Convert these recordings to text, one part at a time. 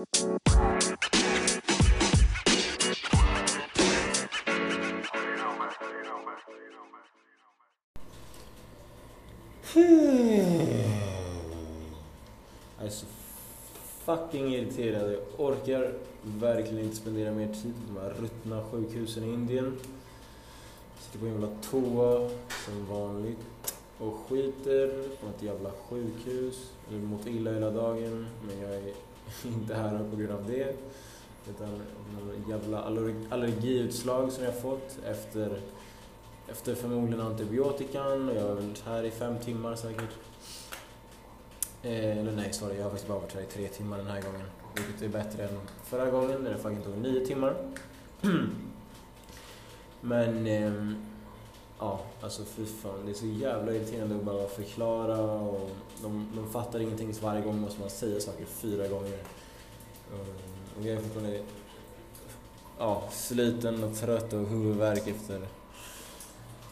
Hmm. Jag är så fucking irriterad. Jag orkar verkligen inte spendera mer tid på de här ruttna sjukhusen i Indien. Sitter på en jävla toa som vanligt och skiter på ett jävla sjukhus. Jag har mått illa hela dagen men jag är inte här på grund av det. Utan några jävla allergiutslag som jag fått efter, efter förmodligen antibiotikan. och Jag har varit här i fem timmar säkert. Eh, eller nej, sorry, jag har faktiskt bara varit här i tre timmar den här gången. Vilket är bättre än förra gången när det faktiskt tog nio timmar. Men, eh, ja, alltså fy fan. Det är så jävla irriterande att bara förklara och de, de fattar ingenting så varje gång måste man säga saker fyra gånger. Eh, och jag är fortfarande ja, sliten och trött och huvudvärk efter,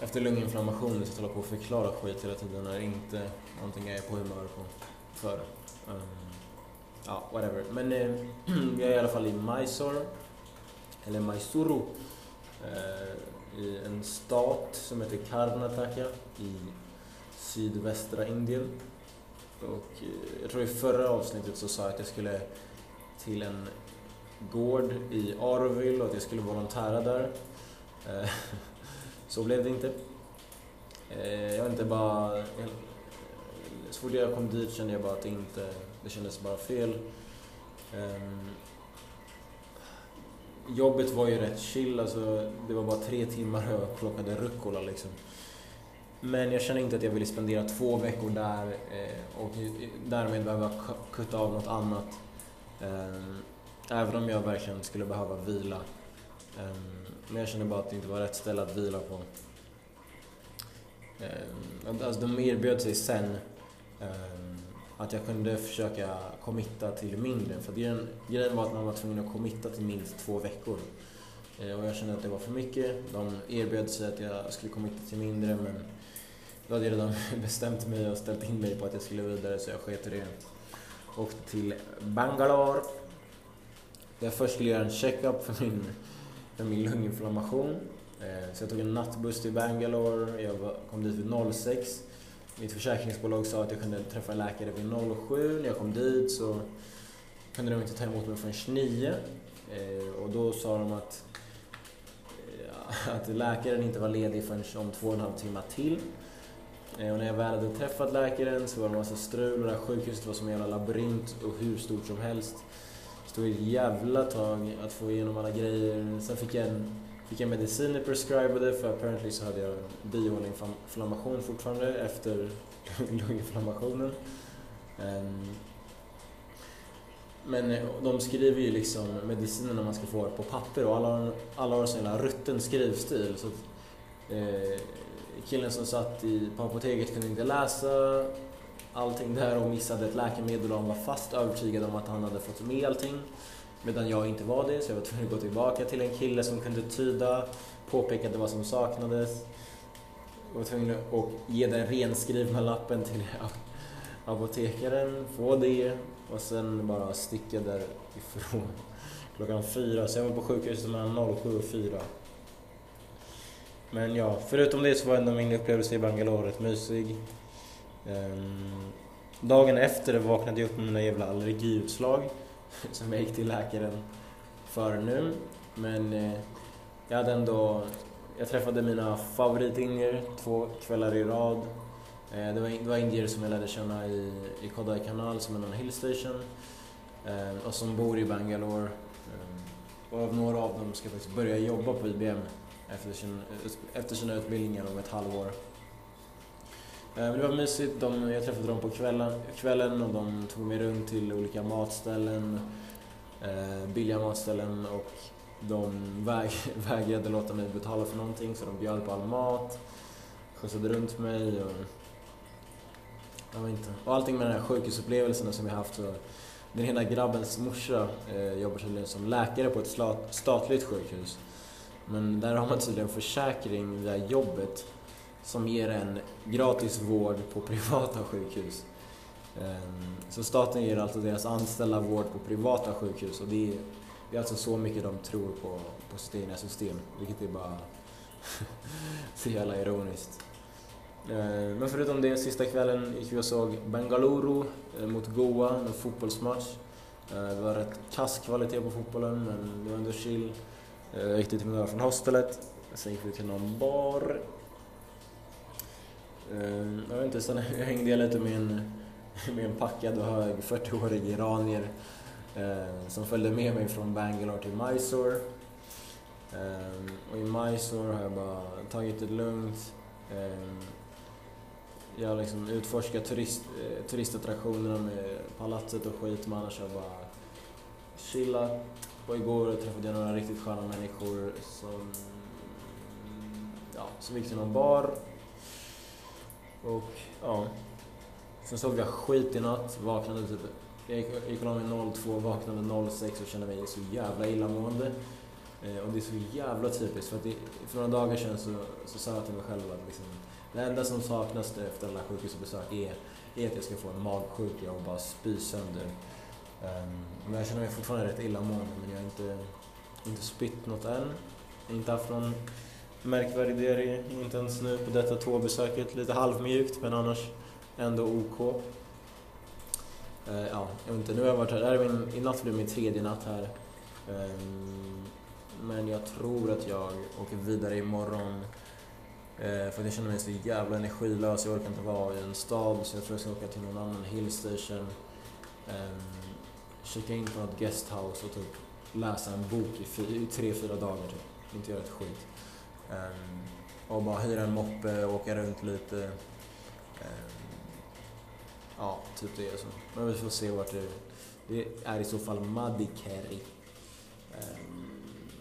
efter lunginflammation. Så jag hålla på och förklara skit hela tiden är inte någonting jag är på humör på för. Um, ja, whatever. Men eh, jag är i alla fall i Mysore, eller Mysuru, eh, i en stat som heter Karnataka i sydvästra Indien. Och eh, jag tror i förra avsnittet så sa jag att jag skulle till en gård i Aroville och att jag skulle volontära där. Eh, så blev det inte. Eh, jag vet inte, bara... Så fort jag kom dit kände jag bara att det inte... Det kändes bara fel. Ehm, Jobbet var ju rätt chill, alltså det var bara tre timmar och jag plockade rucola liksom. Men jag kände inte att jag ville spendera två veckor där eh, och därmed behöva kutta av något annat. Eh, även om jag verkligen skulle behöva vila. Eh, men jag kände bara att det inte var rätt ställe att vila på. Eh, alltså de erbjöd sig sen eh, att jag kunde försöka committa till mindre. För grejen var att man var tvungen att committa till minst två veckor. Eh, och jag kände att det var för mycket. De erbjöd sig att jag skulle committa till mindre men då hade jag redan bestämt mig och ställt in mig på att jag skulle vidare så jag sket i det. Åkte till Bangalore. Där jag först skulle göra en checkup för min, för min lunginflammation. Eh, så jag tog en nattbuss till Bangalore. Jag kom dit vid 06. Mitt försäkringsbolag sa att jag kunde träffa en läkare vid 07. När jag kom dit så kunde de inte ta emot mig förrän 9. Eh, och då sa de att, eh, att läkaren inte var ledig förrän om två och en halv timme till. Eh, och när jag väl hade träffat läkaren så var det en massa strul och det här sjukhuset var som en jävla labyrint och hur stort som helst. Det stod ett jävla tag att få igenom alla grejer. Sen fick jag, en, fick jag mediciner prescribade för apparently så hade jag bihåleinflammation fortfarande efter lunginflammationen. Um, men eh, de skriver ju liksom medicinerna man ska få på papper och alla, alla har en sån jävla rutten skrivstil. Så att, eh, killen som satt i, på apoteket kunde inte läsa allting där och missade ett läkemedel och han var fast övertygad om att han hade fått med allting. Medan jag inte var det, så jag var tvungen att gå tillbaka till en kille som kunde tyda, påpekade vad som saknades. Jag var tvungen att ge den renskrivna lappen till apotekaren, få det och sen bara sticka därifrån klockan fyra. Så jag var på sjukhuset mellan 07 och 4. Men ja, förutom det så var ändå min upplevelse i Bangalore rätt mysig. Ehm, dagen efter vaknade jag upp med mina jävla allergiutslag som jag gick till läkaren för nu. Men eh, jag hade ändå, jag träffade mina favoritindier två kvällar i rad. Eh, det, var, det var indier som jag lärde känna i, i Kodai kanal som är en hillstation eh, och som bor i Bangalore. Eh, och några av dem ska faktiskt börja jobba på IBM efter, sina, efter sina utbildningar om ett halvår. Eh, men det var mysigt. De, jag träffade dem på kvällen, kvällen och de tog mig runt till olika matställen, eh, billiga matställen och de väg, vägrade låta mig betala för någonting så de bjöd på all mat, skjutsade runt mig och jag vet inte. Och allting med den här sjukhusupplevelsen som jag haft. Så den ena grabbens morsa eh, jobbar tydligen som läkare på ett statligt sjukhus. Men där har man tydligen försäkring via jobbet som ger en gratis vård på privata sjukhus. Ehm, så staten ger alltså deras anställda vård på privata sjukhus och det är, det är alltså så mycket de tror på, på sitt egna system, vilket är bara så jävla ironiskt. Ehm, men förutom det, sista kvällen gick vi och såg Bengaluru eh, mot Goa, en fotbollsmatch. Eh, det var rätt kass kvalitet på fotbollen, men det var ändå chill. Eh, jag gick dit med några från hostelet, sen gick vi till någon bar. Ehm, jag vet inte, sen hängde jag lite med en med en packad och hög 40-årig iranier ehm, som följde med mig från Bangalore till Mysore. Eh, och i Mysore har jag bara tagit det lugnt. Ehm, jag har liksom utforskat turist, eh, turistattraktionerna med palatset och skit men annars har jag bara chillat. Och igår träffade jag några riktigt sköna människor som, ja, som gick till någon bar. Och ja, Sen sov jag skit i natt, vaknade typ... Jag gick, och la mig 02, vaknade 06 och kände mig så jävla illamående. Eh, och det är så jävla typiskt för att det, för några dagar sedan så, så sa jag till mig själv att liksom, det enda som saknas efter alla sjukhusbesök är, är att jag ska få en magsjuka och bara spy sönder. Um, men jag känner mig fortfarande rätt illamående men jag har inte, inte spytt något än. Inte haft någon märkvärdig diarré, inte ens nu på detta tvåbesöket. Lite halvmjukt men annars ändå OK. Uh, ja, jag vet inte, nu har jag varit här, det här är min, i natt blir min tredje natt här. Um, men jag tror att jag åker vidare imorgon. Uh, för jag känner mig så jävla energilös, jag orkar inte vara i en stad så jag tror jag ska åka till någon annan hillstation. Um, ehm, checka in på något guesthouse och typ läsa en bok i, i tre, fyra dagar typ. Inte göra ett skit. Ehm, och bara hyra en moppe och åka runt lite. Ehm, ja, typ det så. Men vi får se vart det... Det är i så fall Madikeri. Ehm,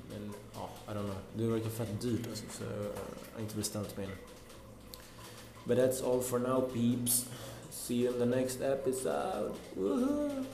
men ja, I don't know. Det verkar fett dyrt alltså, så jag har inte bestämt mig än. But that's all for now peeps. See you in the next episode. Woohoo!